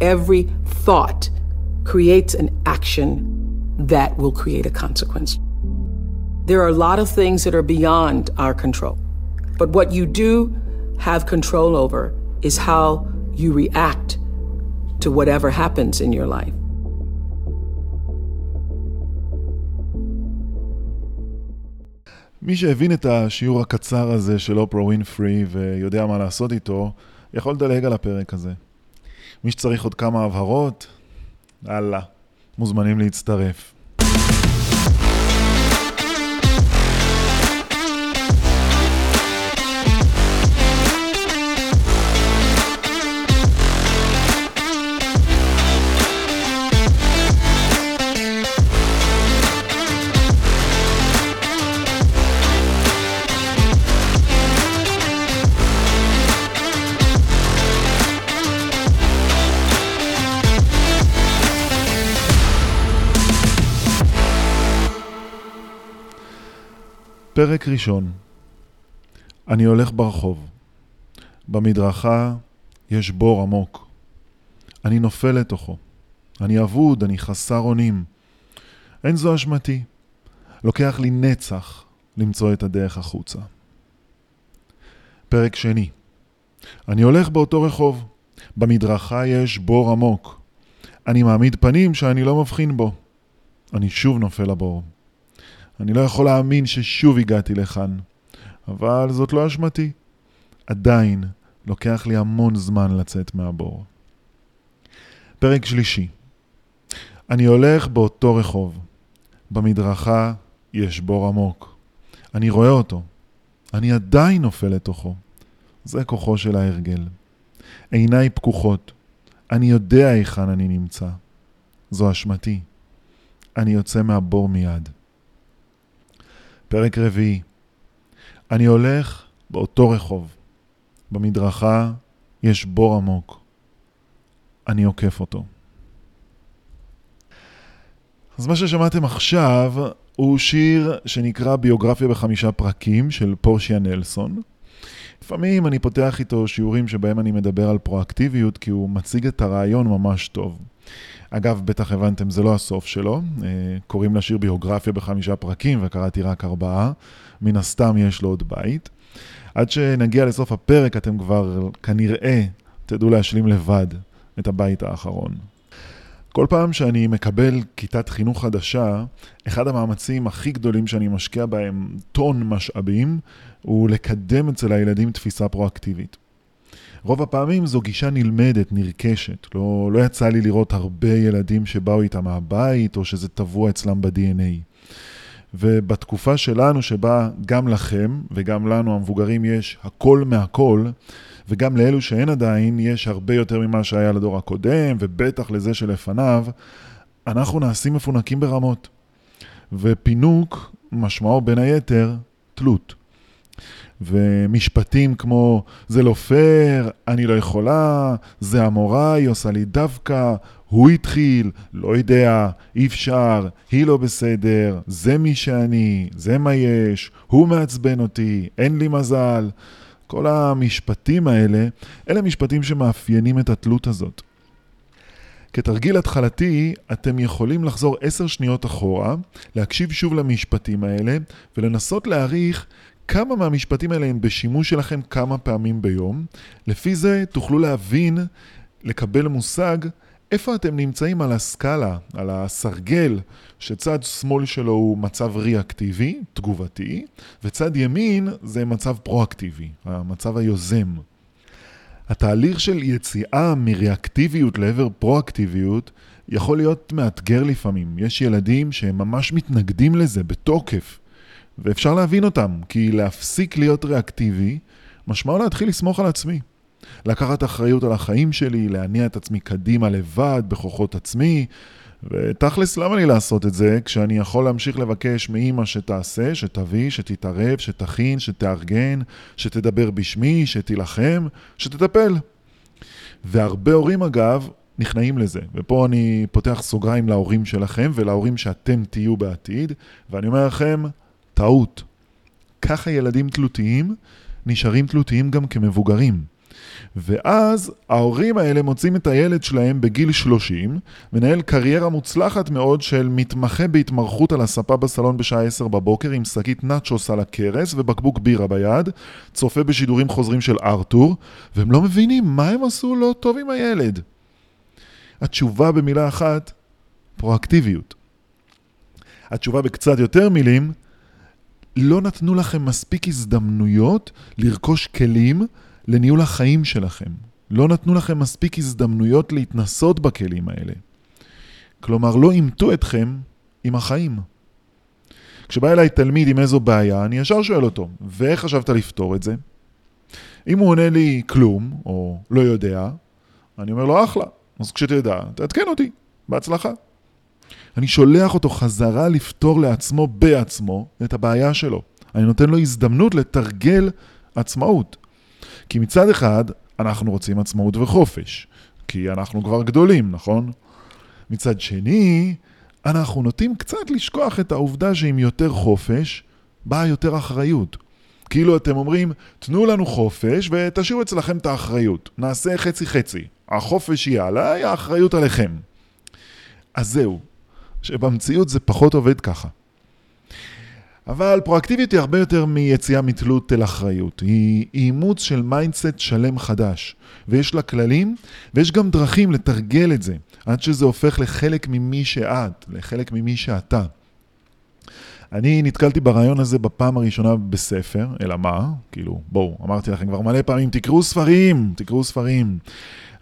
Every thought creates an action that will create a consequence. There are a lot of things that are beyond our control. But what you do have control over is how you react to whatever happens in your life. מי שהבין את השיעור הקצר הזה של אופרה ווינפרי ויודע מה לעשות איתו, יכול לדלג על הפרק הזה. מי שצריך עוד כמה הבהרות, הלאה, מוזמנים להצטרף. פרק ראשון, אני הולך ברחוב. במדרכה יש בור עמוק. אני נופל לתוכו. אני אבוד, אני חסר אונים. אין זו אשמתי. לוקח לי נצח למצוא את הדרך החוצה. פרק שני, אני הולך באותו רחוב. במדרכה יש בור עמוק. אני מעמיד פנים שאני לא מבחין בו. אני שוב נופל לבור. אני לא יכול להאמין ששוב הגעתי לכאן, אבל זאת לא אשמתי. עדיין לוקח לי המון זמן לצאת מהבור. פרק שלישי אני הולך באותו רחוב. במדרכה יש בור עמוק. אני רואה אותו. אני עדיין נופל לתוכו. זה כוחו של ההרגל. עיניי פקוחות. אני יודע היכן אני נמצא. זו אשמתי. אני יוצא מהבור מיד. פרק רביעי. אני הולך באותו רחוב. במדרכה יש בור עמוק. אני עוקף אותו. אז מה ששמעתם עכשיו הוא שיר שנקרא ביוגרפיה בחמישה פרקים של פורשיה נלסון. לפעמים אני פותח איתו שיעורים שבהם אני מדבר על פרואקטיביות כי הוא מציג את הרעיון ממש טוב. אגב, בטח הבנתם, זה לא הסוף שלו. אה, קוראים לשיר ביוגרפיה בחמישה פרקים, וקראתי רק ארבעה. מן הסתם יש לו עוד בית. עד שנגיע לסוף הפרק, אתם כבר כנראה תדעו להשלים לבד את הבית האחרון. כל פעם שאני מקבל כיתת חינוך חדשה, אחד המאמצים הכי גדולים שאני משקיע בהם טון משאבים, הוא לקדם אצל הילדים תפיסה פרואקטיבית. רוב הפעמים זו גישה נלמדת, נרכשת. לא, לא יצא לי לראות הרבה ילדים שבאו איתם מהבית, או שזה טבוע אצלם ב-DNA. ובתקופה שלנו, שבה גם לכם וגם לנו, המבוגרים, יש הכל מהכל, וגם לאלו שאין עדיין, יש הרבה יותר ממה שהיה לדור הקודם, ובטח לזה שלפניו, אנחנו נעשים מפונקים ברמות. ופינוק משמעו בין היתר תלות. ומשפטים כמו זה לא פייר, אני לא יכולה, זה המורה, היא עושה לי דווקא, הוא התחיל, לא יודע, אי אפשר, היא לא בסדר, זה מי שאני, זה מה יש, הוא מעצבן אותי, אין לי מזל. כל המשפטים האלה, אלה משפטים שמאפיינים את התלות הזאת. כתרגיל התחלתי, אתם יכולים לחזור עשר שניות אחורה, להקשיב שוב למשפטים האלה, ולנסות להעריך כמה מהמשפטים האלה הם בשימוש שלכם כמה פעמים ביום. לפי זה תוכלו להבין, לקבל מושג, איפה אתם נמצאים על הסקאלה, על הסרגל, שצד שמאל שלו הוא מצב ריאקטיבי, תגובתי, וצד ימין זה מצב פרואקטיבי, המצב היוזם. התהליך של יציאה מריאקטיביות לעבר פרואקטיביות יכול להיות מאתגר לפעמים. יש ילדים שהם ממש מתנגדים לזה בתוקף. ואפשר להבין אותם, כי להפסיק להיות ריאקטיבי, משמעו להתחיל לסמוך על עצמי. לקחת אחריות על החיים שלי, להניע את עצמי קדימה לבד, בכוחות עצמי, ותכלס, למה לי לעשות את זה כשאני יכול להמשיך לבקש מאימא שתעשה, שתביא, שתתערב, שתכין, שתארגן, שתדבר בשמי, שתילחם, שתטפל. והרבה הורים אגב נכנעים לזה, ופה אני פותח סוגריים להורים שלכם ולהורים שאתם תהיו בעתיד, ואני אומר לכם, טעות. ככה ילדים תלותיים נשארים תלותיים גם כמבוגרים. ואז ההורים האלה מוצאים את הילד שלהם בגיל 30, מנהל קריירה מוצלחת מאוד של מתמחה בהתמחות על הספה בסלון בשעה 10 בבוקר עם שקית נאצ'וס על הכרס ובקבוק בירה ביד, צופה בשידורים חוזרים של ארתור, והם לא מבינים מה הם עשו לא טוב עם הילד. התשובה במילה אחת, פרואקטיביות. התשובה בקצת יותר מילים, לא נתנו לכם מספיק הזדמנויות לרכוש כלים לניהול החיים שלכם. לא נתנו לכם מספיק הזדמנויות להתנסות בכלים האלה. כלומר, לא אימתו אתכם עם החיים. כשבא אליי תלמיד עם איזו בעיה, אני ישר שואל אותו, ואיך חשבת לפתור את זה? אם הוא עונה לי כלום, או לא יודע, אני אומר לו, אחלה. אז כשתדע, תעדכן אותי. בהצלחה. אני שולח אותו חזרה לפתור לעצמו בעצמו את הבעיה שלו. אני נותן לו הזדמנות לתרגל עצמאות. כי מצד אחד, אנחנו רוצים עצמאות וחופש, כי אנחנו כבר גדולים, נכון? מצד שני, אנחנו נוטים קצת לשכוח את העובדה שעם יותר חופש, באה יותר אחריות. כאילו אתם אומרים, תנו לנו חופש ותשאירו אצלכם את האחריות. נעשה חצי-חצי. החופש יהיה עליי, האחריות עליכם. אז זהו, שבמציאות זה פחות עובד ככה. אבל פרואקטיביות היא הרבה יותר מיציאה מתלות אל אחריות. היא אימוץ של mindset שלם חדש. ויש לה כללים, ויש גם דרכים לתרגל את זה, עד שזה הופך לחלק ממי שאת, לחלק ממי שאתה. אני נתקלתי ברעיון הזה בפעם הראשונה בספר, אלא מה? כאילו, בואו, אמרתי לכם כבר מלא פעמים, תקראו ספרים, תקראו ספרים.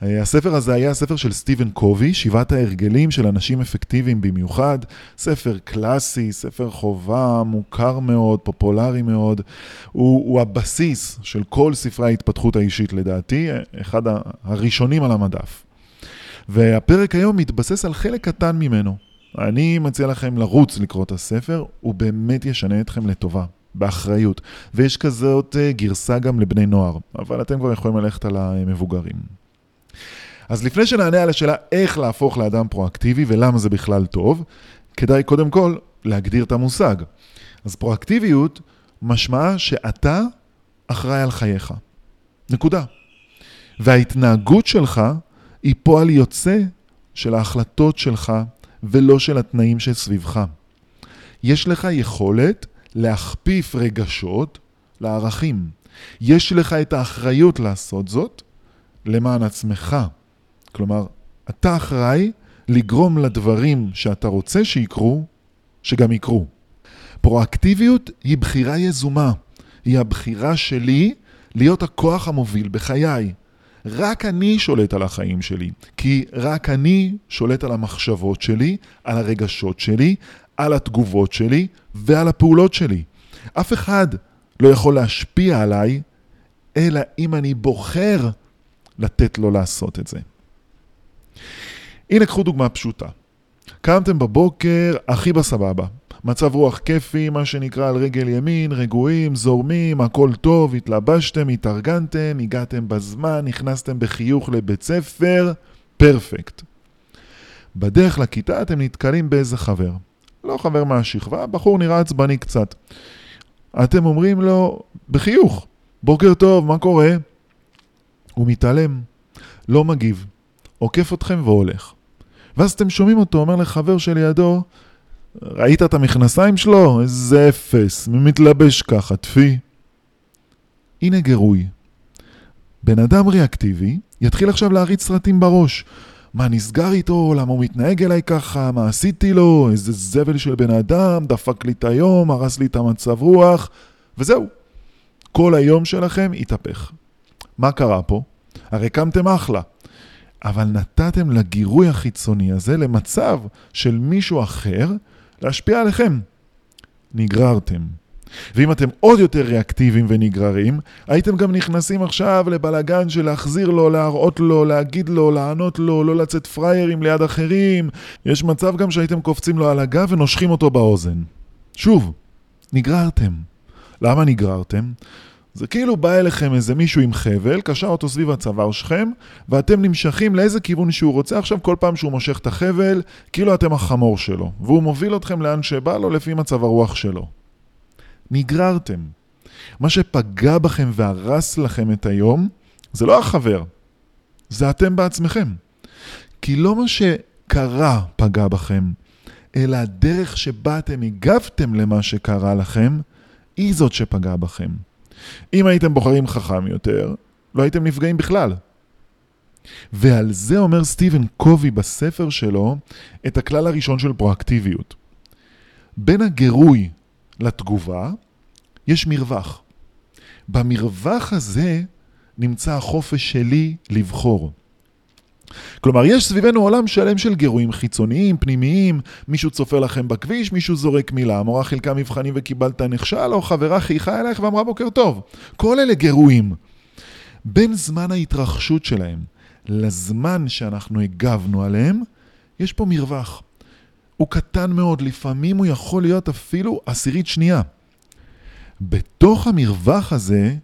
אה, הספר הזה היה הספר של סטיבן קובי, שבעת ההרגלים של אנשים אפקטיביים במיוחד. ספר קלאסי, ספר חובה, מוכר מאוד, פופולרי מאוד. הוא, הוא הבסיס של כל ספרי ההתפתחות האישית לדעתי, אחד הראשונים על המדף. והפרק היום מתבסס על חלק קטן ממנו. אני מציע לכם לרוץ לקרוא את הספר, הוא באמת ישנה אתכם לטובה. באחריות. ויש כזאת אה, גרסה גם לבני נוער, אבל אתם כבר יכולים ללכת על המבוגרים. אז לפני שנענה על השאלה איך להפוך לאדם פרואקטיבי ולמה זה בכלל טוב, כדאי קודם כל להגדיר את המושג. אז פרואקטיביות משמעה שאתה אחראי על חייך. נקודה. וההתנהגות שלך היא פועל יוצא של ההחלטות שלך ולא של התנאים שסביבך. יש לך יכולת להכפיף רגשות לערכים. יש לך את האחריות לעשות זאת למען עצמך. כלומר, אתה אחראי לגרום לדברים שאתה רוצה שיקרו, שגם יקרו. פרואקטיביות היא בחירה יזומה. היא הבחירה שלי להיות הכוח המוביל בחיי. רק אני שולט על החיים שלי, כי רק אני שולט על המחשבות שלי, על הרגשות שלי, על התגובות שלי ועל הפעולות שלי. אף אחד לא יכול להשפיע עליי, אלא אם אני בוחר לתת לו לעשות את זה. הנה קחו דוגמה פשוטה. קמתם בבוקר הכי בסבבה. מצב רוח כיפי, מה שנקרא על רגל ימין, רגועים, זורמים, הכל טוב, התלבשתם, התארגנתם, הגעתם בזמן, נכנסתם בחיוך לבית ספר, פרפקט. בדרך לכיתה אתם נתקלים באיזה חבר. לא חבר מהשכבה, בחור נראה עצבני קצת. אתם אומרים לו, בחיוך, בוקר טוב, מה קורה? הוא מתעלם, לא מגיב, עוקף אתכם והולך. ואז אתם שומעים אותו אומר לחבר שלידו, ראית את המכנסיים שלו? איזה אפס, מי מתלבש ככה, טפי. הנה גירוי. בן אדם ריאקטיבי יתחיל עכשיו להריץ סרטים בראש. מה נסגר איתו? למה הוא מתנהג אליי ככה? מה עשיתי לו? איזה זבל של בן אדם, דפק לי את היום, הרס לי את המצב רוח, וזהו. כל היום שלכם התהפך. מה קרה פה? הרי קמתם אחלה. אבל נתתם לגירוי החיצוני הזה למצב של מישהו אחר להשפיע עליכם. נגררתם. ואם אתם עוד יותר ריאקטיביים ונגררים, הייתם גם נכנסים עכשיו לבלגן של להחזיר לו, להראות לו, להגיד לו, לענות לו, לא לצאת פריירים ליד אחרים. יש מצב גם שהייתם קופצים לו על הגב ונושכים אותו באוזן. שוב, נגררתם. למה נגררתם? זה כאילו בא אליכם איזה מישהו עם חבל, קשר אותו סביב הצוואר שלכם, ואתם נמשכים לאיזה כיוון שהוא רוצה. עכשיו כל פעם שהוא מושך את החבל, כאילו אתם החמור שלו, והוא מוביל אתכם לאן שבא לו לפי מצב הרוח שלו. נגררתם. מה שפגע בכם והרס לכם את היום, זה לא החבר, זה אתם בעצמכם. כי לא מה שקרה פגע בכם, אלא הדרך שבה אתם הגבתם למה שקרה לכם, היא זאת שפגעה בכם. אם הייתם בוחרים חכם יותר, לא הייתם נפגעים בכלל. ועל זה אומר סטיבן קובי בספר שלו את הכלל הראשון של פרואקטיביות. בין הגירוי לתגובה יש מרווח. במרווח הזה נמצא החופש שלי לבחור. כלומר, יש סביבנו עולם שלם של גירויים חיצוניים, פנימיים, מישהו צופה לכם בכביש, מישהו זורק מילה, המורה חילקה מבחנים וקיבלת נכשל, או חברה חייכה אלייך ואמרה בוקר טוב. כל אלה גירויים. בין זמן ההתרחשות שלהם לזמן שאנחנו הגבנו עליהם, יש פה מרווח. הוא קטן מאוד, לפעמים הוא יכול להיות אפילו עשירית שנייה. בתוך המרווח הזה,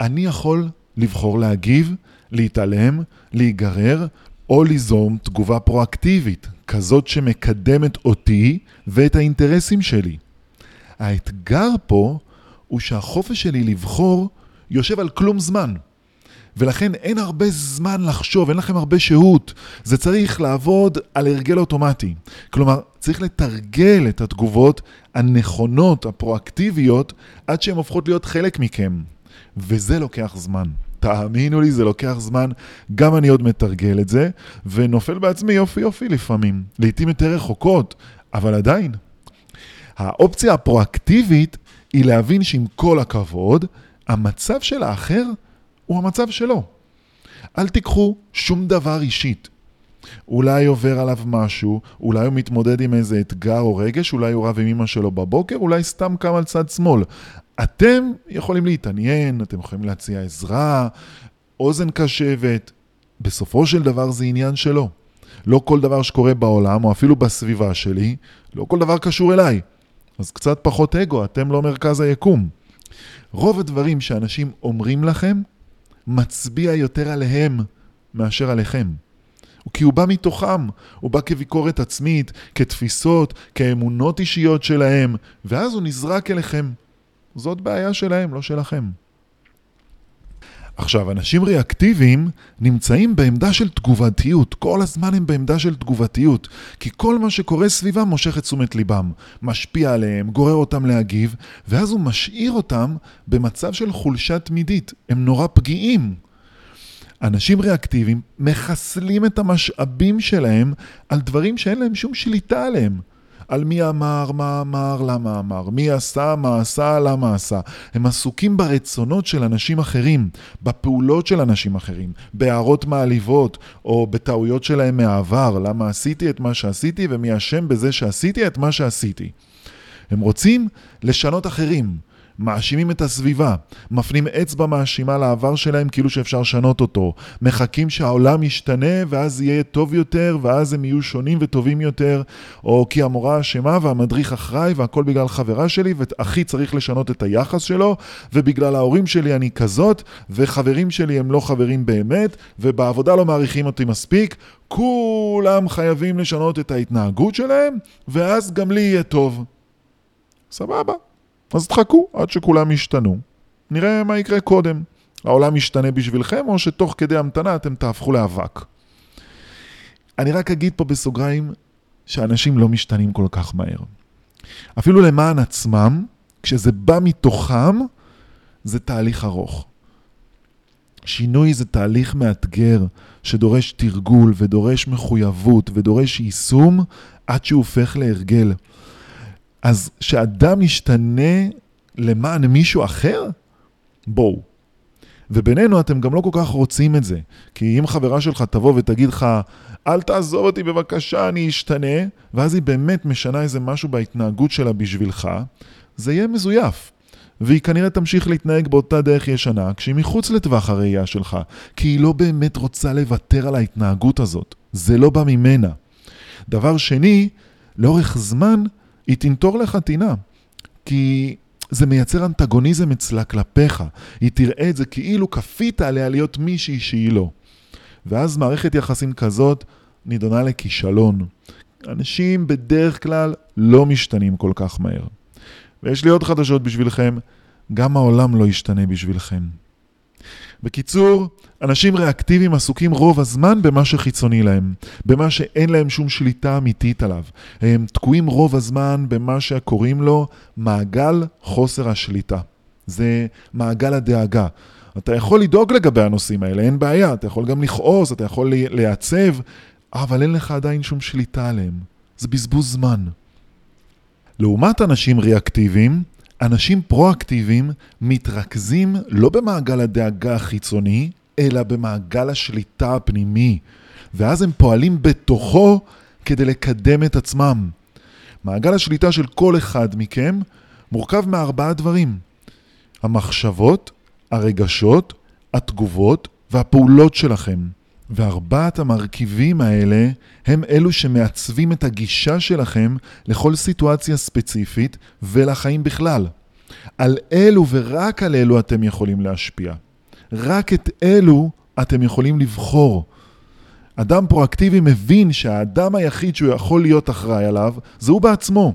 אני יכול לבחור להגיב, להתעלם, להיגרר, או ליזום תגובה פרואקטיבית, כזאת שמקדמת אותי ואת האינטרסים שלי. האתגר פה הוא שהחופש שלי לבחור יושב על כלום זמן. ולכן אין הרבה זמן לחשוב, אין לכם הרבה שהות. זה צריך לעבוד על הרגל אוטומטי. כלומר, צריך לתרגל את התגובות הנכונות, הפרואקטיביות, עד שהן הופכות להיות חלק מכם. וזה לוקח זמן. תאמינו לי, זה לוקח זמן. גם אני עוד מתרגל את זה, ונופל בעצמי יופי יופי לפעמים. לעתים יותר רחוקות, אבל עדיין. האופציה הפרואקטיבית היא להבין שעם כל הכבוד, המצב של האחר הוא המצב שלו. אל תיקחו שום דבר אישית. אולי עובר עליו משהו, אולי הוא מתמודד עם איזה אתגר או רגש, אולי הוא רב עם אמא שלו בבוקר, אולי סתם קם על צד שמאל. אתם יכולים להתעניין, אתם יכולים להציע עזרה, אוזן קשבת. בסופו של דבר זה עניין שלו. לא כל דבר שקורה בעולם, או אפילו בסביבה שלי, לא כל דבר קשור אליי. אז קצת פחות אגו, אתם לא מרכז היקום. רוב הדברים שאנשים אומרים לכם, מצביע יותר עליהם מאשר עליכם. כי הוא בא מתוכם, הוא בא כביקורת עצמית, כתפיסות, כאמונות אישיות שלהם, ואז הוא נזרק אליכם. זאת בעיה שלהם, לא שלכם. עכשיו, אנשים ריאקטיביים נמצאים בעמדה של תגובתיות, כל הזמן הם בעמדה של תגובתיות, כי כל מה שקורה סביבם מושך את תשומת ליבם, משפיע עליהם, גורר אותם להגיב, ואז הוא משאיר אותם במצב של חולשה תמידית, הם נורא פגיעים. אנשים ריאקטיביים מחסלים את המשאבים שלהם על דברים שאין להם שום שליטה עליהם. על מי אמר, מה אמר, למה אמר, מי עשה, מה עשה, למה עשה. הם עסוקים ברצונות של אנשים אחרים, בפעולות של אנשים אחרים, בהערות מעליבות, או בטעויות שלהם מהעבר, למה עשיתי את מה שעשיתי ומי אשם בזה שעשיתי את מה שעשיתי. הם רוצים לשנות אחרים. מאשימים את הסביבה, מפנים אצבע מאשימה לעבר שלהם כאילו שאפשר לשנות אותו, מחכים שהעולם ישתנה ואז יהיה טוב יותר ואז הם יהיו שונים וטובים יותר, או כי המורה אשמה והמדריך אחראי והכל בגלל חברה שלי ואחי צריך לשנות את היחס שלו ובגלל ההורים שלי אני כזאת וחברים שלי הם לא חברים באמת ובעבודה לא מעריכים אותי מספיק, כולם חייבים לשנות את ההתנהגות שלהם ואז גם לי יהיה טוב. סבבה. אז תחכו עד שכולם ישתנו. נראה מה יקרה קודם. העולם ישתנה בשבילכם, או שתוך כדי המתנה אתם תהפכו לאבק. אני רק אגיד פה בסוגריים שאנשים לא משתנים כל כך מהר. אפילו למען עצמם, כשזה בא מתוכם, זה תהליך ארוך. שינוי זה תהליך מאתגר שדורש תרגול ודורש מחויבות ודורש יישום עד שהוא הופך להרגל. אז שאדם ישתנה למען מישהו אחר? בואו. ובינינו אתם גם לא כל כך רוצים את זה. כי אם חברה שלך תבוא ותגיד לך, אל תעזוב אותי בבקשה, אני אשתנה, ואז היא באמת משנה איזה משהו בהתנהגות שלה בשבילך, זה יהיה מזויף. והיא כנראה תמשיך להתנהג באותה דרך ישנה, כשהיא מחוץ לטווח הראייה שלך, כי היא לא באמת רוצה לוותר על ההתנהגות הזאת. זה לא בא ממנה. דבר שני, לאורך זמן היא תנטור לך טינה. כי זה מייצר אנטגוניזם אצלה כלפיך. היא תראה את זה כאילו כפית עליה להיות מישהי שהיא לא. ואז מערכת יחסים כזאת נידונה לכישלון. אנשים בדרך כלל לא משתנים כל כך מהר. ויש לי עוד חדשות בשבילכם, גם העולם לא ישתנה בשבילכם. בקיצור, אנשים ריאקטיביים עסוקים רוב הזמן במה שחיצוני להם, במה שאין להם שום שליטה אמיתית עליו. הם תקועים רוב הזמן במה שקוראים לו מעגל חוסר השליטה. זה מעגל הדאגה. אתה יכול לדאוג לגבי הנושאים האלה, אין בעיה, אתה יכול גם לכעוס, אתה יכול לייצב, אבל אין לך עדיין שום שליטה עליהם. זה בזבוז זמן. לעומת אנשים ריאקטיביים, אנשים פרואקטיביים מתרכזים לא במעגל הדאגה החיצוני, אלא במעגל השליטה הפנימי, ואז הם פועלים בתוכו כדי לקדם את עצמם. מעגל השליטה של כל אחד מכם מורכב מארבעה דברים: המחשבות, הרגשות, התגובות והפעולות שלכם. וארבעת המרכיבים האלה הם אלו שמעצבים את הגישה שלכם לכל סיטואציה ספציפית ולחיים בכלל. על אלו ורק על אלו אתם יכולים להשפיע. רק את אלו אתם יכולים לבחור. אדם פרואקטיבי מבין שהאדם היחיד שהוא יכול להיות אחראי עליו זה הוא בעצמו.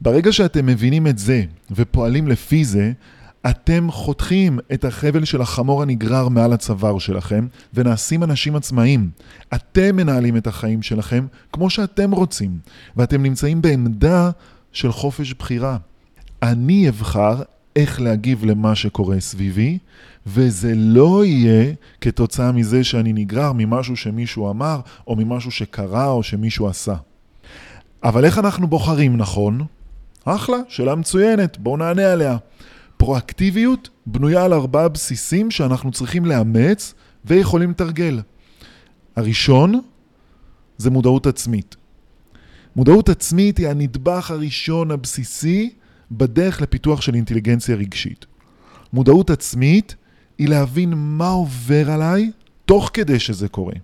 ברגע שאתם מבינים את זה ופועלים לפי זה, אתם חותכים את החבל של החמור הנגרר מעל הצוואר שלכם ונעשים אנשים עצמאיים. אתם מנהלים את החיים שלכם כמו שאתם רוצים, ואתם נמצאים בעמדה של חופש בחירה. אני אבחר איך להגיב למה שקורה סביבי, וזה לא יהיה כתוצאה מזה שאני נגרר ממשהו שמישהו אמר, או ממשהו שקרה, או שמישהו עשה. אבל איך אנחנו בוחרים נכון? אחלה, שאלה מצוינת, בואו נענה עליה. פרואקטיביות בנויה על ארבעה בסיסים שאנחנו צריכים לאמץ ויכולים לתרגל. הראשון זה מודעות עצמית. מודעות עצמית היא הנדבך הראשון הבסיסי בדרך לפיתוח של אינטליגנציה רגשית. מודעות עצמית היא להבין מה עובר עליי תוך כדי שזה קורה.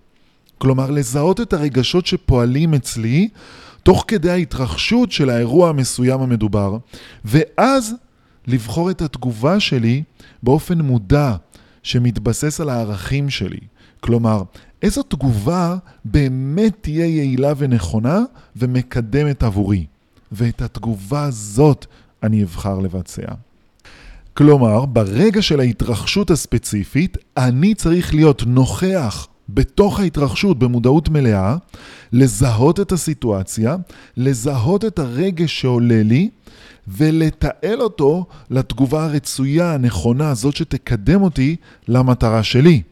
כלומר, לזהות את הרגשות שפועלים אצלי תוך כדי ההתרחשות של האירוע המסוים המדובר, ואז לבחור את התגובה שלי באופן מודע, שמתבסס על הערכים שלי. כלומר, איזו תגובה באמת תהיה יעילה ונכונה ומקדמת עבורי. ואת התגובה הזאת אני אבחר לבצע. כלומר, ברגע של ההתרחשות הספציפית, אני צריך להיות נוכח בתוך ההתרחשות במודעות מלאה, לזהות את הסיטואציה, לזהות את הרגש שעולה לי, ולתעל אותו לתגובה הרצויה, הנכונה, זאת שתקדם אותי למטרה שלי.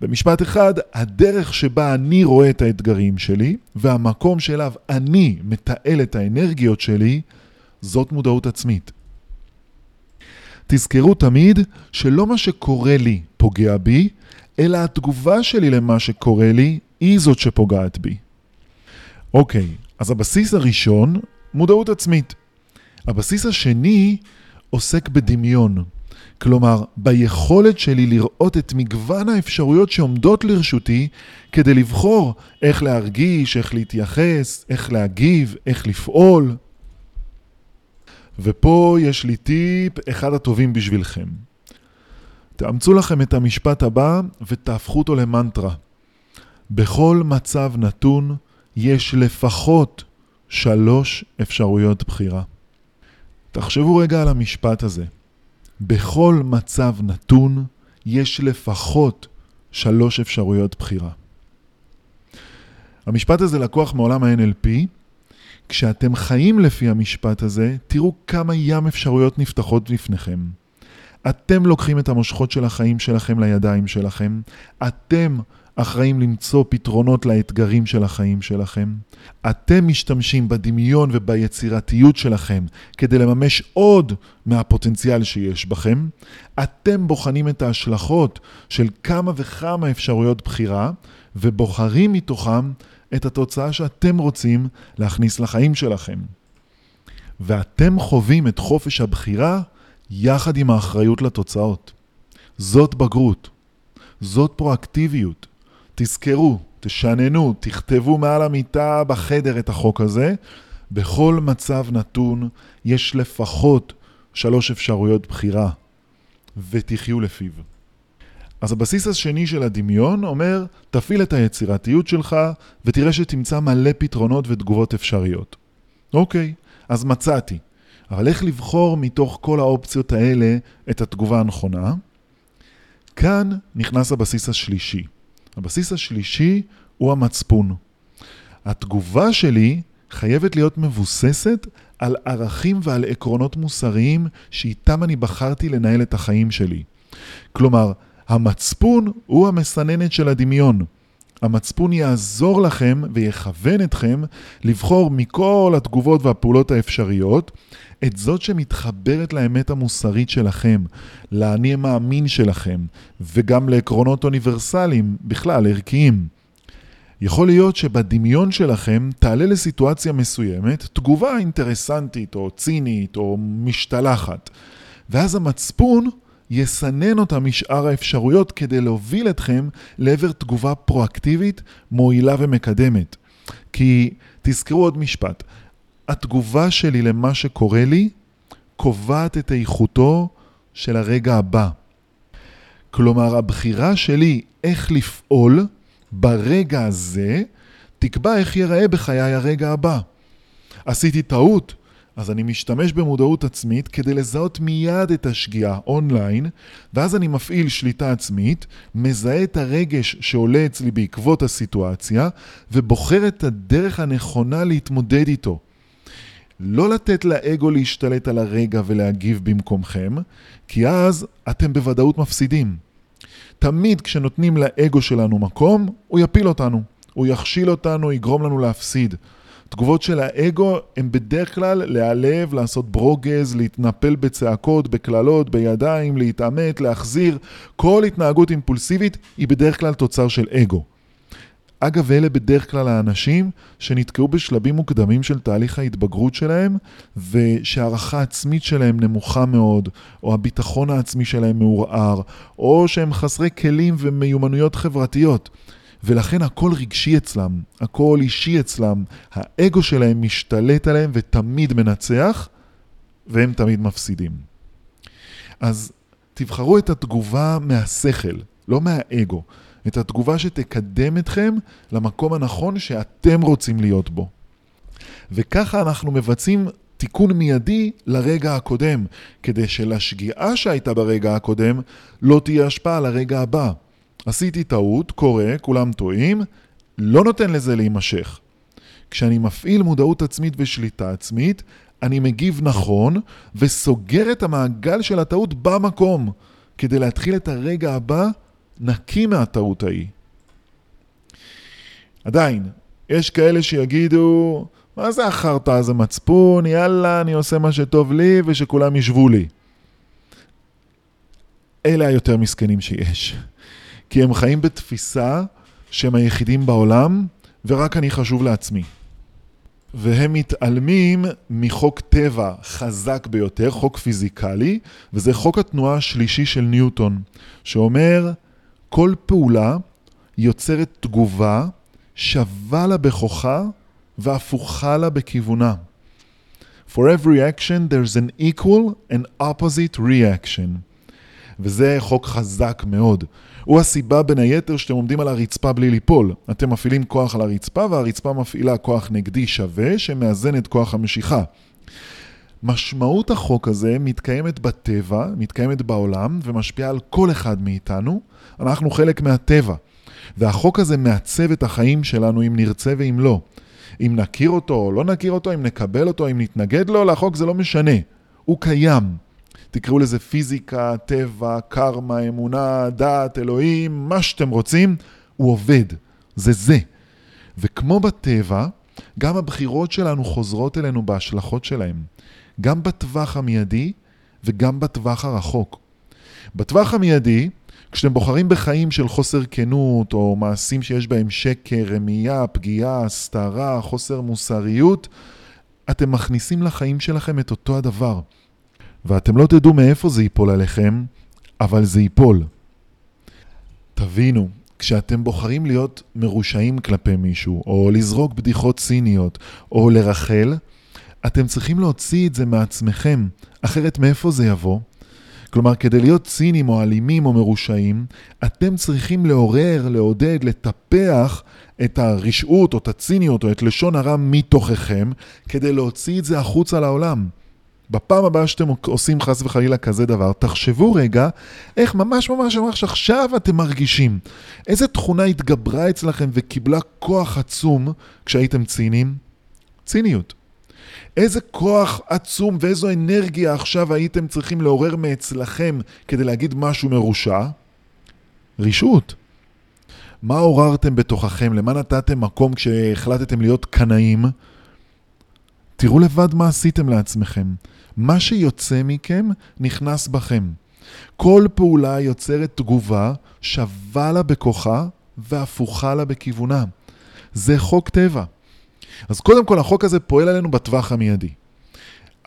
במשפט אחד, הדרך שבה אני רואה את האתגרים שלי, והמקום שאליו אני מתעל את האנרגיות שלי, זאת מודעות עצמית. תזכרו תמיד שלא מה שקורה לי פוגע בי, אלא התגובה שלי למה שקורה לי היא זאת שפוגעת בי. אוקיי, אז הבסיס הראשון, מודעות עצמית. הבסיס השני עוסק בדמיון. כלומר, ביכולת שלי לראות את מגוון האפשרויות שעומדות לרשותי כדי לבחור איך להרגיש, איך להתייחס, איך להגיב, איך לפעול. ופה יש לי טיפ אחד הטובים בשבילכם. תאמצו לכם את המשפט הבא ותהפכו אותו למנטרה. בכל מצב נתון יש לפחות שלוש אפשרויות בחירה. תחשבו רגע על המשפט הזה. בכל מצב נתון יש לפחות שלוש אפשרויות בחירה. המשפט הזה לקוח מעולם ה-NLP. כשאתם חיים לפי המשפט הזה, תראו כמה ים אפשרויות נפתחות בפניכם. אתם לוקחים את המושכות של החיים שלכם לידיים שלכם, אתם אחראים למצוא פתרונות לאתגרים של החיים שלכם. אתם משתמשים בדמיון וביצירתיות שלכם כדי לממש עוד מהפוטנציאל שיש בכם. אתם בוחנים את ההשלכות של כמה וכמה אפשרויות בחירה, ובוחרים מתוכם את התוצאה שאתם רוצים להכניס לחיים שלכם. ואתם חווים את חופש הבחירה יחד עם האחריות לתוצאות. זאת בגרות. זאת פרואקטיביות. תזכרו, תשננו, תכתבו מעל המיטה בחדר את החוק הזה. בכל מצב נתון יש לפחות שלוש אפשרויות בחירה, ותחיו לפיו. אז הבסיס השני של הדמיון אומר, תפעיל את היצירתיות שלך ותראה שתמצא מלא פתרונות ותגובות אפשריות. אוקיי, אז מצאתי. אבל איך לבחור מתוך כל האופציות האלה את התגובה הנכונה? כאן נכנס הבסיס השלישי. הבסיס השלישי הוא המצפון. התגובה שלי חייבת להיות מבוססת על ערכים ועל עקרונות מוסריים שאיתם אני בחרתי לנהל את החיים שלי. כלומר, המצפון הוא המסננת של הדמיון. המצפון יעזור לכם ויכוון אתכם לבחור מכל התגובות והפעולות האפשריות את זאת שמתחברת לאמת המוסרית שלכם, לאני המאמין שלכם, וגם לעקרונות אוניברסליים, בכלל, ערכיים. יכול להיות שבדמיון שלכם תעלה לסיטואציה מסוימת תגובה אינטרסנטית או צינית או משתלחת, ואז המצפון יסנן אותה משאר האפשרויות כדי להוביל אתכם לעבר תגובה פרואקטיבית, מועילה ומקדמת. כי תזכרו עוד משפט, התגובה שלי למה שקורה לי קובעת את איכותו של הרגע הבא. כלומר, הבחירה שלי איך לפעול ברגע הזה תקבע איך ייראה בחיי הרגע הבא. עשיתי טעות, אז אני משתמש במודעות עצמית כדי לזהות מיד את השגיאה אונליין, ואז אני מפעיל שליטה עצמית, מזהה את הרגש שעולה אצלי בעקבות הסיטואציה, ובוחר את הדרך הנכונה להתמודד איתו. לא לתת לאגו להשתלט על הרגע ולהגיב במקומכם, כי אז אתם בוודאות מפסידים. תמיד כשנותנים לאגו שלנו מקום, הוא יפיל אותנו. הוא יכשיל אותנו, יגרום לנו להפסיד. תגובות של האגו הן בדרך כלל להיעלב, לעשות ברוגז, להתנפל בצעקות, בקללות, בידיים, להתעמת, להחזיר. כל התנהגות אימפולסיבית היא בדרך כלל תוצר של אגו. אגב, אלה בדרך כלל האנשים שנתקעו בשלבים מוקדמים של תהליך ההתבגרות שלהם, ושהערכה העצמית שלהם נמוכה מאוד, או הביטחון העצמי שלהם מעורער, או שהם חסרי כלים ומיומנויות חברתיות. ולכן הכל רגשי אצלם, הכל אישי אצלם, האגו שלהם משתלט עליהם ותמיד מנצח, והם תמיד מפסידים. אז תבחרו את התגובה מהשכל, לא מהאגו. את התגובה שתקדם אתכם למקום הנכון שאתם רוצים להיות בו. וככה אנחנו מבצעים תיקון מיידי לרגע הקודם, כדי שלשגיאה שהייתה ברגע הקודם לא תהיה השפעה על הרגע הבא. עשיתי טעות, קורה, כולם טועים, לא נותן לזה להימשך. כשאני מפעיל מודעות עצמית ושליטה עצמית, אני מגיב נכון וסוגר את המעגל של הטעות במקום, כדי להתחיל את הרגע הבא נקי מהטעות ההיא. עדיין, יש כאלה שיגידו, מה זה החרטא הזה מצפון, יאללה, אני עושה מה שטוב לי ושכולם ישבו לי. אלה היותר מסכנים שיש. כי הם חיים בתפיסה שהם היחידים בעולם, ורק אני חשוב לעצמי. והם מתעלמים מחוק טבע חזק ביותר, חוק פיזיקלי, וזה חוק התנועה השלישי של ניוטון, שאומר, כל פעולה יוצרת תגובה שווה לה בכוחה והפוכה לה בכיוונה. For every action there's an equal and opposite reaction. וזה חוק חזק מאוד. הוא הסיבה בין היתר שאתם עומדים על הרצפה בלי ליפול. אתם מפעילים כוח על הרצפה והרצפה מפעילה כוח נגדי שווה שמאזן את כוח המשיכה. משמעות החוק הזה מתקיימת בטבע, מתקיימת בעולם ומשפיעה על כל אחד מאיתנו. אנחנו חלק מהטבע. והחוק הזה מעצב את החיים שלנו אם נרצה ואם לא. אם נכיר אותו או לא נכיר אותו, אם נקבל אותו, אם נתנגד לו, לחוק זה לא משנה. הוא קיים. תקראו לזה פיזיקה, טבע, קרמה, אמונה, דת, אלוהים, מה שאתם רוצים, הוא עובד. זה זה. וכמו בטבע, גם הבחירות שלנו חוזרות אלינו בהשלכות שלהם. גם בטווח המיידי וגם בטווח הרחוק. בטווח המיידי, כשאתם בוחרים בחיים של חוסר כנות, או מעשים שיש בהם שקר, רמייה, פגיעה, הסתרה, חוסר מוסריות, אתם מכניסים לחיים שלכם את אותו הדבר. ואתם לא תדעו מאיפה זה ייפול עליכם, אבל זה ייפול. תבינו, כשאתם בוחרים להיות מרושעים כלפי מישהו, או לזרוק בדיחות ציניות, או לרחל, אתם צריכים להוציא את זה מעצמכם, אחרת מאיפה זה יבוא? כלומר, כדי להיות ציניים או אלימים או מרושעים, אתם צריכים לעורר, לעודד, לטפח את הרשעות או את הציניות או את לשון הרע מתוככם, כדי להוציא את זה החוצה לעולם. בפעם הבאה שאתם עושים חס וחלילה כזה דבר, תחשבו רגע איך ממש ממש ממש עכשיו אתם מרגישים. איזה תכונה התגברה אצלכם וקיבלה כוח עצום כשהייתם ציניים? ציניות. איזה כוח עצום ואיזו אנרגיה עכשיו הייתם צריכים לעורר מאצלכם כדי להגיד משהו מרושע? רשעות. מה עוררתם בתוככם? למה נתתם מקום כשהחלטתם להיות קנאים? תראו לבד מה עשיתם לעצמכם. מה שיוצא מכם נכנס בכם. כל פעולה יוצרת תגובה שווה לה בכוחה והפוכה לה בכיוונה. זה חוק טבע. אז קודם כל החוק הזה פועל עלינו בטווח המיידי.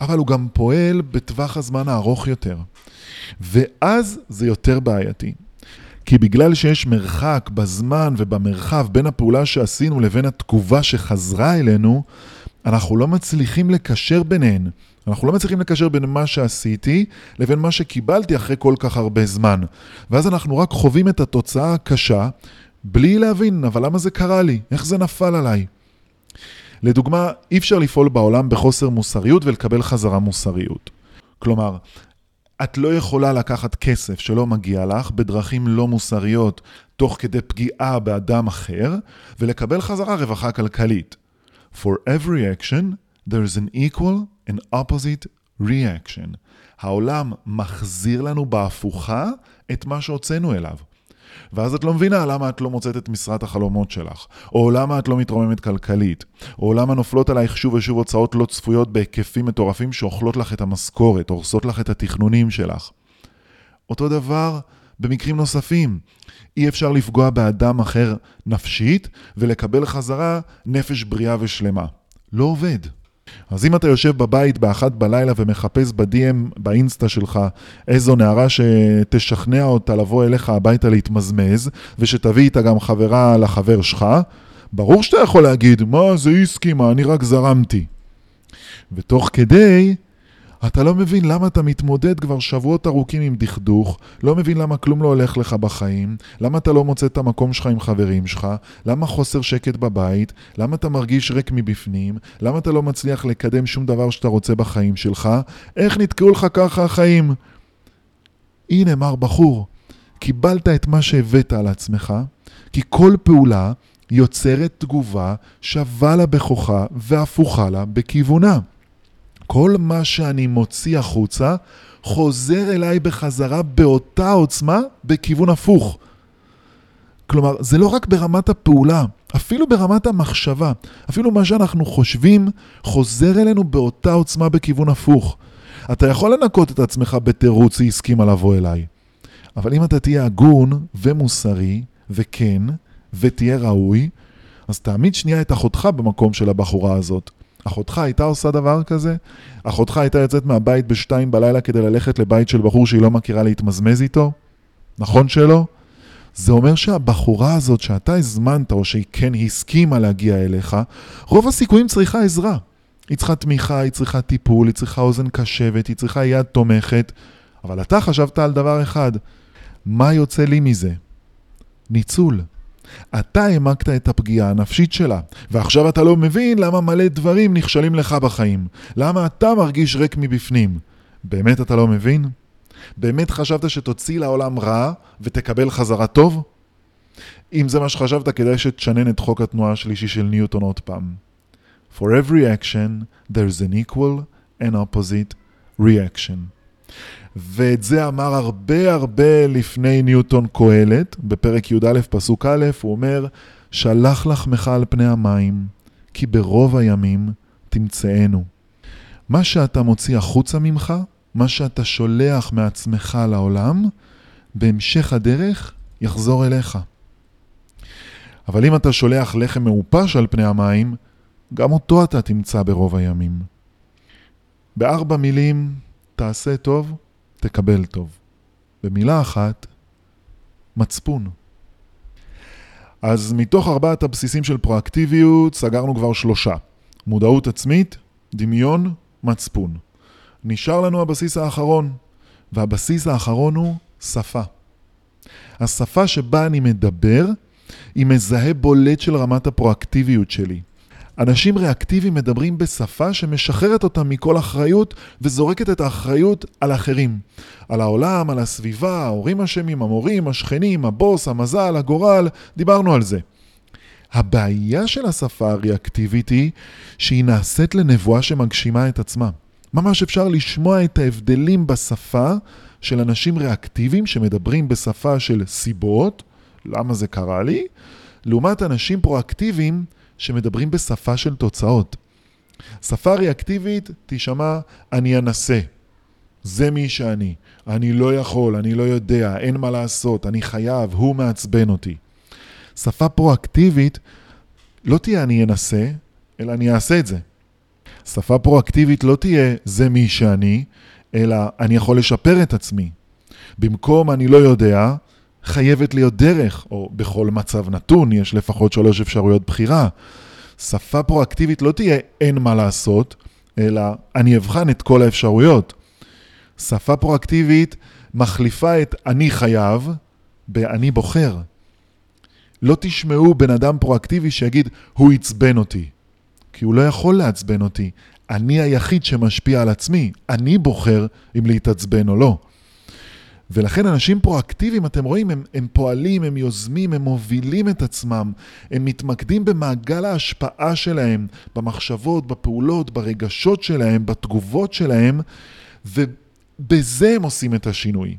אבל הוא גם פועל בטווח הזמן הארוך יותר. ואז זה יותר בעייתי. כי בגלל שיש מרחק בזמן ובמרחב בין הפעולה שעשינו לבין התגובה שחזרה אלינו, אנחנו לא מצליחים לקשר ביניהן. אנחנו לא מצליחים לקשר בין מה שעשיתי לבין מה שקיבלתי אחרי כל כך הרבה זמן. ואז אנחנו רק חווים את התוצאה הקשה בלי להבין, אבל למה זה קרה לי? איך זה נפל עליי? לדוגמה, אי אפשר לפעול בעולם בחוסר מוסריות ולקבל חזרה מוסריות. כלומר, את לא יכולה לקחת כסף שלא מגיע לך בדרכים לא מוסריות תוך כדי פגיעה באדם אחר ולקבל חזרה רווחה כלכלית. For every action, there is an equal and opposite reaction. העולם מחזיר לנו בהפוכה את מה שהוצאנו אליו. ואז את לא מבינה למה את לא מוצאת את משרת החלומות שלך, או למה את לא מתרוממת כלכלית, או למה נופלות עלייך שוב ושוב הוצאות לא צפויות בהיקפים מטורפים שאוכלות לך את המשכורת, הורסות לך את התכנונים שלך. אותו דבר במקרים נוספים. אי אפשר לפגוע באדם אחר נפשית ולקבל חזרה נפש בריאה ושלמה. לא עובד. אז אם אתה יושב בבית באחת בלילה ומחפש ב-DM באינסטה שלך איזו נערה שתשכנע אותה לבוא אליך הביתה להתמזמז, ושתביא איתה גם חברה לחבר שלך, ברור שאתה יכול להגיד, מה זה היא הסכימה, אני רק זרמתי. ותוך כדי, אתה לא מבין למה אתה מתמודד כבר שבועות ארוכים עם דכדוך, לא מבין למה כלום לא הולך לך בחיים, למה אתה לא מוצא את המקום שלך עם חברים שלך, למה חוסר שקט בבית, למה אתה מרגיש ריק מבפנים, למה אתה לא מצליח לקדם שום דבר שאתה רוצה בחיים שלך, איך נתקעו לך ככה החיים? הנה, מר בחור, קיבלת את מה שהבאת על עצמך, כי כל פעולה יוצרת תגובה שווה לה בכוחה והפוכה לה בכיוונה. כל מה שאני מוציא החוצה חוזר אליי בחזרה באותה עוצמה בכיוון הפוך. כלומר, זה לא רק ברמת הפעולה, אפילו ברמת המחשבה. אפילו מה שאנחנו חושבים חוזר אלינו באותה עוצמה בכיוון הפוך. אתה יכול לנקות את עצמך בתירוץ היא הסכימה לבוא אליי. אבל אם אתה תהיה הגון ומוסרי וכן, ותהיה ראוי, אז תעמיד שנייה את אחותך במקום של הבחורה הזאת. אחותך הייתה עושה דבר כזה? אחותך הייתה יוצאת מהבית בשתיים בלילה כדי ללכת לבית של בחור שהיא לא מכירה להתמזמז איתו? נכון שלא? זה אומר שהבחורה הזאת שאתה הזמנת או שהיא כן הסכימה להגיע אליך, רוב הסיכויים צריכה עזרה. היא צריכה תמיכה, היא צריכה טיפול, היא צריכה אוזן קשבת, היא צריכה יד תומכת, אבל אתה חשבת על דבר אחד, מה יוצא לי מזה? ניצול. אתה העמקת את הפגיעה הנפשית שלה, ועכשיו אתה לא מבין למה מלא דברים נכשלים לך בחיים. למה אתה מרגיש ריק מבפנים. באמת אתה לא מבין? באמת חשבת שתוציא לעולם רע ותקבל חזרה טוב? אם זה מה שחשבת, כדאי שתשנן את חוק התנועה השלישי של ניוטון עוד פעם. For every action, there's an equal and opposite reaction. ואת זה אמר הרבה הרבה לפני ניוטון קהלת, בפרק י"א פסוק א', הוא אומר, שלח לחמך על פני המים, כי ברוב הימים תמצאנו. מה שאתה מוציא החוצה ממך, מה שאתה שולח מעצמך לעולם, בהמשך הדרך יחזור אליך. אבל אם אתה שולח לחם מעופש על פני המים, גם אותו אתה תמצא ברוב הימים. בארבע מילים, תעשה טוב, תקבל טוב. במילה אחת, מצפון. אז מתוך ארבעת הבסיסים של פרואקטיביות סגרנו כבר שלושה. מודעות עצמית, דמיון, מצפון. נשאר לנו הבסיס האחרון, והבסיס האחרון הוא שפה. השפה שבה אני מדבר היא מזהה בולט של רמת הפרואקטיביות שלי. אנשים ריאקטיביים מדברים בשפה שמשחררת אותם מכל אחריות וזורקת את האחריות על אחרים. על העולם, על הסביבה, ההורים אשמים, המורים, השכנים, הבוס, המזל, הגורל, דיברנו על זה. הבעיה של השפה הריאקטיבית היא שהיא נעשית לנבואה שמגשימה את עצמה. ממש אפשר לשמוע את ההבדלים בשפה של אנשים ריאקטיביים שמדברים בשפה של סיבות, למה זה קרה לי, לעומת אנשים פרואקטיביים שמדברים בשפה של תוצאות. שפה ריאקטיבית תשמע, אני אנסה. זה מי שאני. אני לא יכול, אני לא יודע, אין מה לעשות, אני חייב, הוא מעצבן אותי. שפה פרואקטיבית לא תהיה אני אנסה, אלא אני אעשה את זה. שפה פרואקטיבית לא תהיה זה מי שאני, אלא אני יכול לשפר את עצמי. במקום אני לא יודע, חייבת להיות דרך, או בכל מצב נתון יש לפחות שלוש אפשרויות בחירה. שפה פרואקטיבית לא תהיה אין מה לעשות, אלא אני אבחן את כל האפשרויות. שפה פרואקטיבית מחליפה את אני חייב ב"אני בוחר". לא תשמעו בן אדם פרואקטיבי שיגיד, הוא עצבן אותי. כי הוא לא יכול לעצבן אותי. אני היחיד שמשפיע על עצמי. אני בוחר אם להתעצבן או לא. ולכן אנשים פרואקטיביים, אתם רואים, הם, הם פועלים, הם יוזמים, הם מובילים את עצמם, הם מתמקדים במעגל ההשפעה שלהם, במחשבות, בפעולות, ברגשות שלהם, בתגובות שלהם, ובזה הם עושים את השינוי.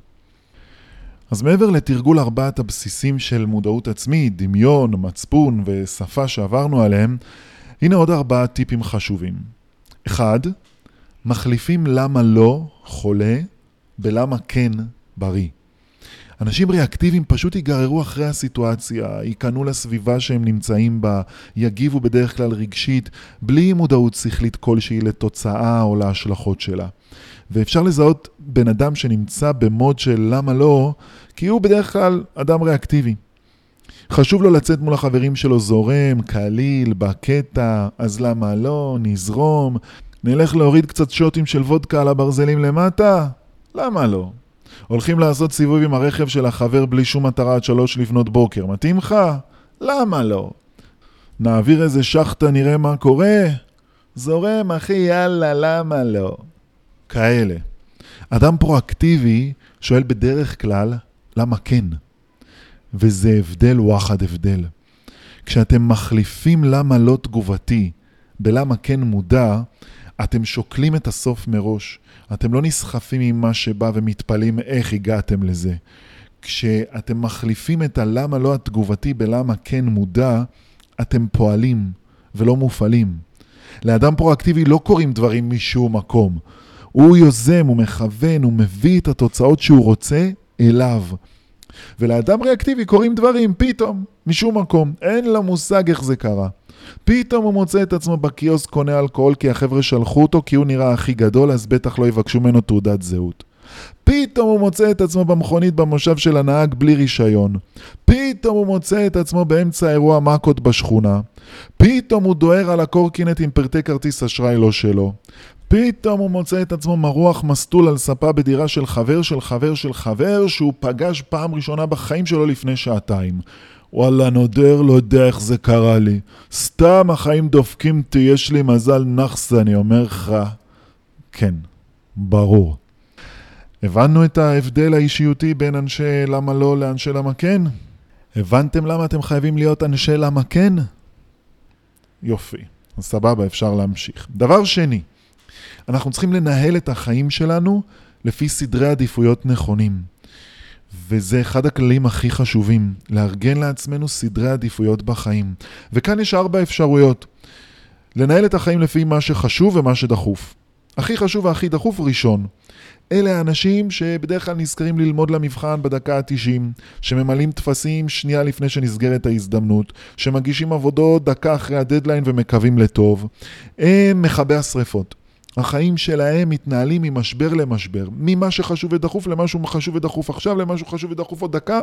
אז מעבר לתרגול ארבעת הבסיסים של מודעות עצמית, דמיון, מצפון ושפה שעברנו עליהם, הנה עוד ארבעה טיפים חשובים. אחד, מחליפים למה לא חולה בלמה כן בריא. אנשים ריאקטיביים פשוט ייגררו אחרי הסיטואציה, ייכנעו לסביבה שהם נמצאים בה, יגיבו בדרך כלל רגשית, בלי מודעות שכלית כלשהי לתוצאה או להשלכות שלה. ואפשר לזהות בן אדם שנמצא במוד של למה לא, כי הוא בדרך כלל אדם ריאקטיבי. חשוב לו לצאת מול החברים שלו זורם, קליל, בקטע, אז למה לא, נזרום, נלך להוריד קצת שוטים של וודקה על הברזלים למטה? למה לא? הולכים לעשות סיבוב עם הרכב של החבר בלי שום מטרה עד שלוש לפנות בוקר, מתאים לך? למה לא? נעביר איזה שחטה, נראה מה קורה? זורם, אחי, יאללה, למה לא? כאלה. אדם פרואקטיבי שואל בדרך כלל, למה כן? וזה הבדל וואחד הבדל. כשאתם מחליפים למה לא תגובתי בלמה כן מודע, אתם שוקלים את הסוף מראש. אתם לא נסחפים עם מה שבא ומתפלאים איך הגעתם לזה. כשאתם מחליפים את הלמה לא התגובתי בלמה כן מודע, אתם פועלים ולא מופעלים. לאדם פרואקטיבי לא קורים דברים משום מקום. הוא יוזם, הוא מכוון, הוא מביא את התוצאות שהוא רוצה אליו. ולאדם ריאקטיבי קורים דברים פתאום, משום מקום. אין לה מושג איך זה קרה. פתאום הוא מוצא את עצמו בקיוסק קונה אלכוהול כי החבר'ה שלחו אותו כי הוא נראה הכי גדול אז בטח לא יבקשו ממנו תעודת זהות. פתאום הוא מוצא את עצמו במכונית במושב של הנהג בלי רישיון. פתאום הוא מוצא את עצמו באמצע אירוע מכות בשכונה. פתאום הוא דוהר על הקורקינט עם פרטי כרטיס אשראי לא שלו. פתאום הוא מוצא את עצמו מרוח מסטול על ספה בדירה של חבר של חבר של חבר שהוא פגש פעם ראשונה בחיים שלו לפני שעתיים. וואלה, נודר, לא יודע איך זה קרה לי. סתם החיים דופקים אותי, יש לי מזל נאחס, אני אומר לך. כן, ברור. הבנו את ההבדל האישיותי בין אנשי למה לא לאנשי למה כן? הבנתם למה אתם חייבים להיות אנשי למה כן? יופי, אז סבבה, אפשר להמשיך. דבר שני, אנחנו צריכים לנהל את החיים שלנו לפי סדרי עדיפויות נכונים. וזה אחד הכללים הכי חשובים, לארגן לעצמנו סדרי עדיפויות בחיים. וכאן יש ארבע אפשרויות. לנהל את החיים לפי מה שחשוב ומה שדחוף. הכי חשוב והכי דחוף ראשון. אלה האנשים שבדרך כלל נזכרים ללמוד למבחן בדקה ה-90, שממלאים טפסים שנייה לפני שנסגרת ההזדמנות, שמגישים עבודות דקה אחרי הדדליין ומקווים לטוב. הם מכבי השרפות. החיים שלהם מתנהלים ממשבר למשבר, ממה שחשוב ודחוף למשהו חשוב ודחוף עכשיו, למשהו חשוב ודחוף עוד דקה.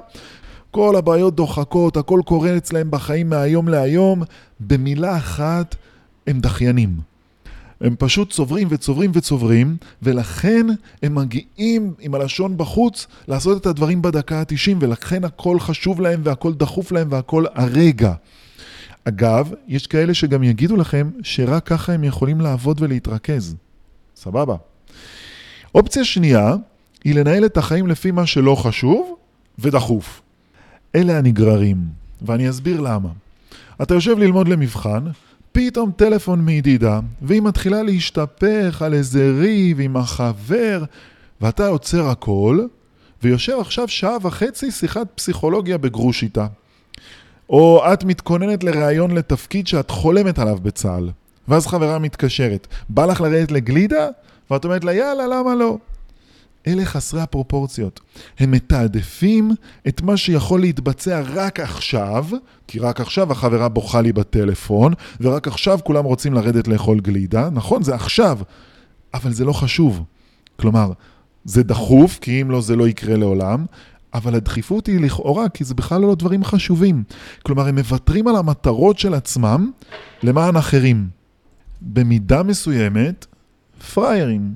כל הבעיות דוחקות, הכל קורה אצלהם בחיים מהיום להיום. במילה אחת, הם דחיינים. הם פשוט צוברים וצוברים וצוברים, ולכן הם מגיעים עם הלשון בחוץ לעשות את הדברים בדקה ה-90, ולכן הכל חשוב להם והכל דחוף להם והכל הרגע. אגב, יש כאלה שגם יגידו לכם שרק ככה הם יכולים לעבוד ולהתרכז. סבבה. אופציה שנייה היא לנהל את החיים לפי מה שלא חשוב ודחוף. אלה הנגררים, ואני אסביר למה. אתה יושב ללמוד למבחן, פתאום טלפון מידידה, והיא מתחילה להשתפך על איזה ריב עם החבר, ואתה עוצר הכל, ויושב עכשיו שעה וחצי שיחת פסיכולוגיה בגרוש איתה. או את מתכוננת לראיון לתפקיד שאת חולמת עליו בצה"ל. ואז חברה מתקשרת, בא לך לרדת לגלידה? ואת אומרת לה, יאללה, למה לא? אלה חסרי הפרופורציות. הם מתעדפים את מה שיכול להתבצע רק עכשיו, כי רק עכשיו החברה בוכה לי בטלפון, ורק עכשיו כולם רוצים לרדת לאכול גלידה. נכון, זה עכשיו, אבל זה לא חשוב. כלומר, זה דחוף, כי אם לא זה לא יקרה לעולם, אבל הדחיפות היא לכאורה, כי זה בכלל לא דברים חשובים. כלומר, הם מוותרים על המטרות של עצמם למען אחרים. במידה מסוימת, פריירים.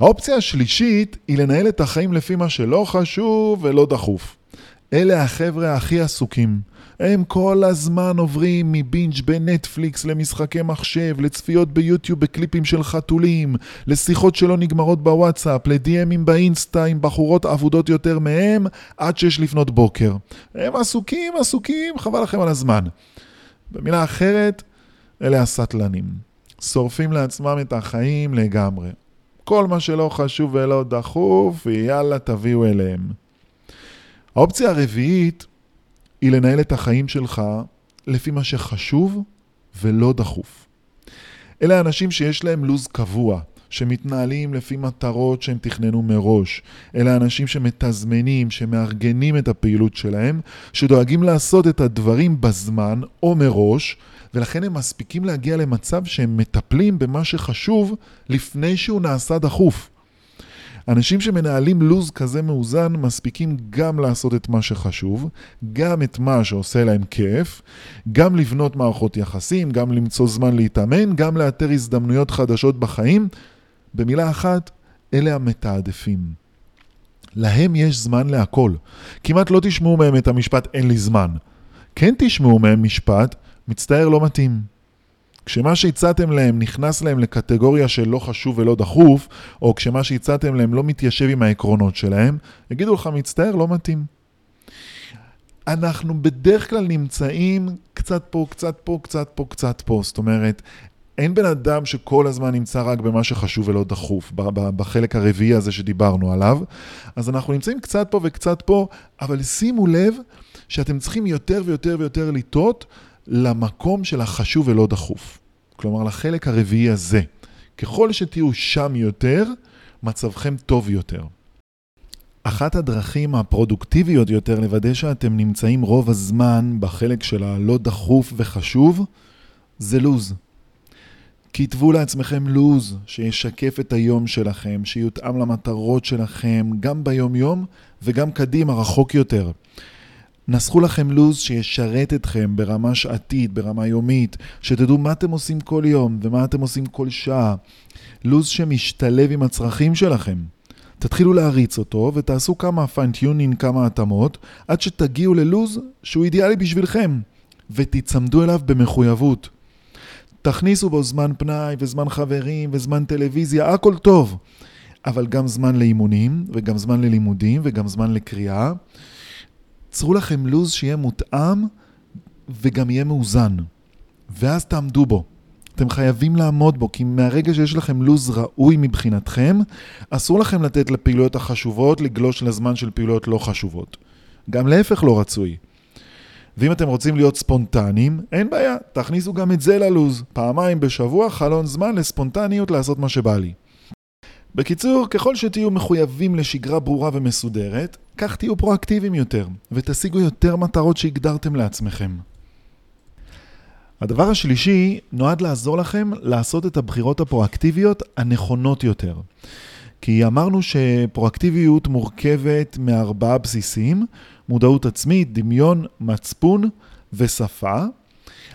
האופציה השלישית היא לנהל את החיים לפי מה שלא חשוב ולא דחוף. אלה החבר'ה הכי עסוקים. הם כל הזמן עוברים מבינג' בנטפליקס למשחקי מחשב, לצפיות ביוטיוב בקליפים של חתולים, לשיחות שלא נגמרות בוואטסאפ, לדי.אמים באינסטה עם בחורות אבודות יותר מהם, עד שש לפנות בוקר. הם עסוקים, עסוקים, חבל לכם על הזמן. במילה אחרת, אלה הסטלנים. שורפים לעצמם את החיים לגמרי. כל מה שלא חשוב ולא דחוף, ויאללה, תביאו אליהם. האופציה הרביעית היא לנהל את החיים שלך לפי מה שחשוב ולא דחוף. אלה האנשים שיש להם לו"ז קבוע, שמתנהלים לפי מטרות שהם תכננו מראש. אלה האנשים שמתזמנים, שמארגנים את הפעילות שלהם, שדואגים לעשות את הדברים בזמן או מראש, ולכן הם מספיקים להגיע למצב שהם מטפלים במה שחשוב לפני שהוא נעשה דחוף. אנשים שמנהלים לו"ז כזה מאוזן מספיקים גם לעשות את מה שחשוב, גם את מה שעושה להם כיף, גם לבנות מערכות יחסים, גם למצוא זמן להתאמן, גם לאתר הזדמנויות חדשות בחיים. במילה אחת, אלה המתעדפים. להם יש זמן להכל. כמעט לא תשמעו מהם את המשפט אין לי זמן. כן תשמעו מהם משפט מצטער לא מתאים. כשמה שהצעתם להם נכנס להם לקטגוריה של לא חשוב ולא דחוף, או כשמה שהצעתם להם לא מתיישב עם העקרונות שלהם, יגידו לך מצטער לא מתאים. אנחנו בדרך כלל נמצאים קצת פה, קצת פה, קצת פה, קצת פה. זאת אומרת, אין בן אדם שכל הזמן נמצא רק במה שחשוב ולא דחוף, בחלק הרביעי הזה שדיברנו עליו. אז אנחנו נמצאים קצת פה וקצת פה, אבל שימו לב שאתם צריכים יותר ויותר ויותר לטעות למקום של החשוב ולא דחוף. כלומר, לחלק הרביעי הזה. ככל שתהיו שם יותר, מצבכם טוב יותר. אחת הדרכים הפרודוקטיביות יותר לוודא שאתם נמצאים רוב הזמן בחלק של הלא דחוף וחשוב, זה לוז. כתבו לעצמכם לוז שישקף את היום שלכם, שיותאם למטרות שלכם, גם ביום-יום וגם קדימה, רחוק יותר. נסחו לכם לו"ז שישרת אתכם ברמה שעתית, ברמה יומית, שתדעו מה אתם עושים כל יום ומה אתם עושים כל שעה. לו"ז שמשתלב עם הצרכים שלכם. תתחילו להריץ אותו ותעשו כמה fine-tuning, כמה התאמות, עד שתגיעו ללו"ז שהוא אידיאלי בשבילכם, ותיצמדו אליו במחויבות. תכניסו בו זמן פנאי וזמן חברים וזמן טלוויזיה, הכל טוב. אבל גם זמן לאימונים, וגם זמן ללימודים, וגם זמן לקריאה. צרו לכם לו"ז שיהיה מותאם וגם יהיה מאוזן. ואז תעמדו בו. אתם חייבים לעמוד בו, כי מהרגע שיש לכם לו"ז ראוי מבחינתכם, אסור לכם לתת לפעילויות החשובות לגלוש לזמן של פעילויות לא חשובות. גם להפך לא רצוי. ואם אתם רוצים להיות ספונטניים, אין בעיה, תכניסו גם את זה ללו"ז. פעמיים בשבוע חלון זמן לספונטניות לעשות מה שבא לי. בקיצור, ככל שתהיו מחויבים לשגרה ברורה ומסודרת, כך תהיו פרואקטיביים יותר, ותשיגו יותר מטרות שהגדרתם לעצמכם. הדבר השלישי נועד לעזור לכם לעשות את הבחירות הפרואקטיביות הנכונות יותר. כי אמרנו שפרואקטיביות מורכבת מארבעה בסיסים, מודעות עצמית, דמיון, מצפון ושפה.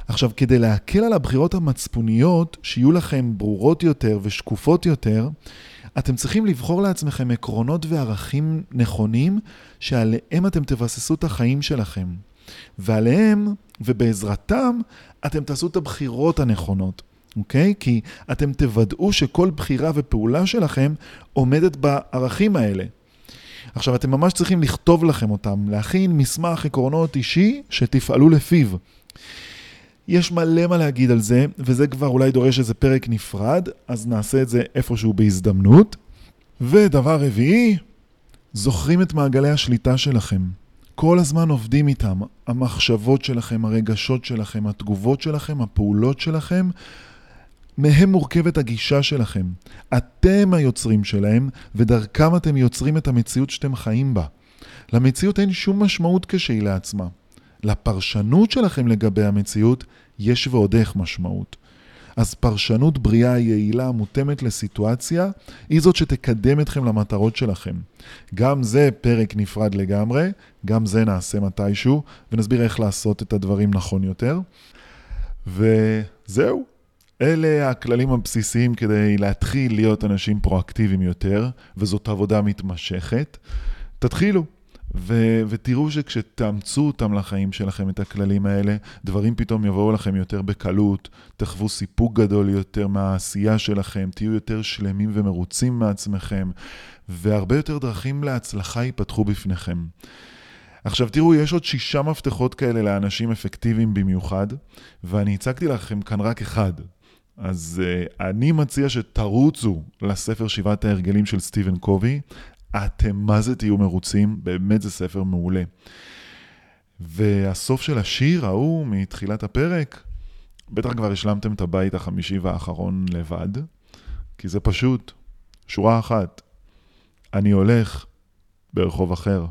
עכשיו, כדי להקל על הבחירות המצפוניות, שיהיו לכם ברורות יותר ושקופות יותר, אתם צריכים לבחור לעצמכם עקרונות וערכים נכונים שעליהם אתם תבססו את החיים שלכם. ועליהם ובעזרתם אתם תעשו את הבחירות הנכונות. אוקיי? כי אתם תוודאו שכל בחירה ופעולה שלכם עומדת בערכים האלה. עכשיו, אתם ממש צריכים לכתוב לכם אותם, להכין מסמך עקרונות אישי שתפעלו לפיו. יש מלא מה להגיד על זה, וזה כבר אולי דורש איזה פרק נפרד, אז נעשה את זה איפשהו בהזדמנות. ודבר רביעי, זוכרים את מעגלי השליטה שלכם. כל הזמן עובדים איתם, המחשבות שלכם, הרגשות שלכם, התגובות שלכם, הפעולות שלכם, מהם מורכבת הגישה שלכם. אתם היוצרים שלהם, ודרכם אתם יוצרים את המציאות שאתם חיים בה. למציאות אין שום משמעות כשהיא לעצמה. לפרשנות שלכם לגבי המציאות יש ועוד איך משמעות. אז פרשנות בריאה יעילה מותאמת לסיטואציה היא זאת שתקדם אתכם למטרות שלכם. גם זה פרק נפרד לגמרי, גם זה נעשה מתישהו, ונסביר איך לעשות את הדברים נכון יותר. וזהו, אלה הכללים הבסיסיים כדי להתחיל להיות אנשים פרואקטיביים יותר, וזאת עבודה מתמשכת. תתחילו. ו- ותראו שכשתאמצו אותם לחיים שלכם, את הכללים האלה, דברים פתאום יבואו לכם יותר בקלות, תחוו סיפוק גדול יותר מהעשייה שלכם, תהיו יותר שלמים ומרוצים מעצמכם, והרבה יותר דרכים להצלחה ייפתחו בפניכם. עכשיו תראו, יש עוד שישה מפתחות כאלה לאנשים אפקטיביים במיוחד, ואני הצגתי לכם כאן רק אחד. אז uh, אני מציע שתרוצו לספר שבעת ההרגלים של סטיבן קובי. אתם מה זה תהיו מרוצים, באמת זה ספר מעולה. והסוף של השיר ההוא מתחילת הפרק, בטח כבר השלמתם את הבית החמישי והאחרון לבד, כי זה פשוט, שורה אחת, אני הולך ברחוב אחר.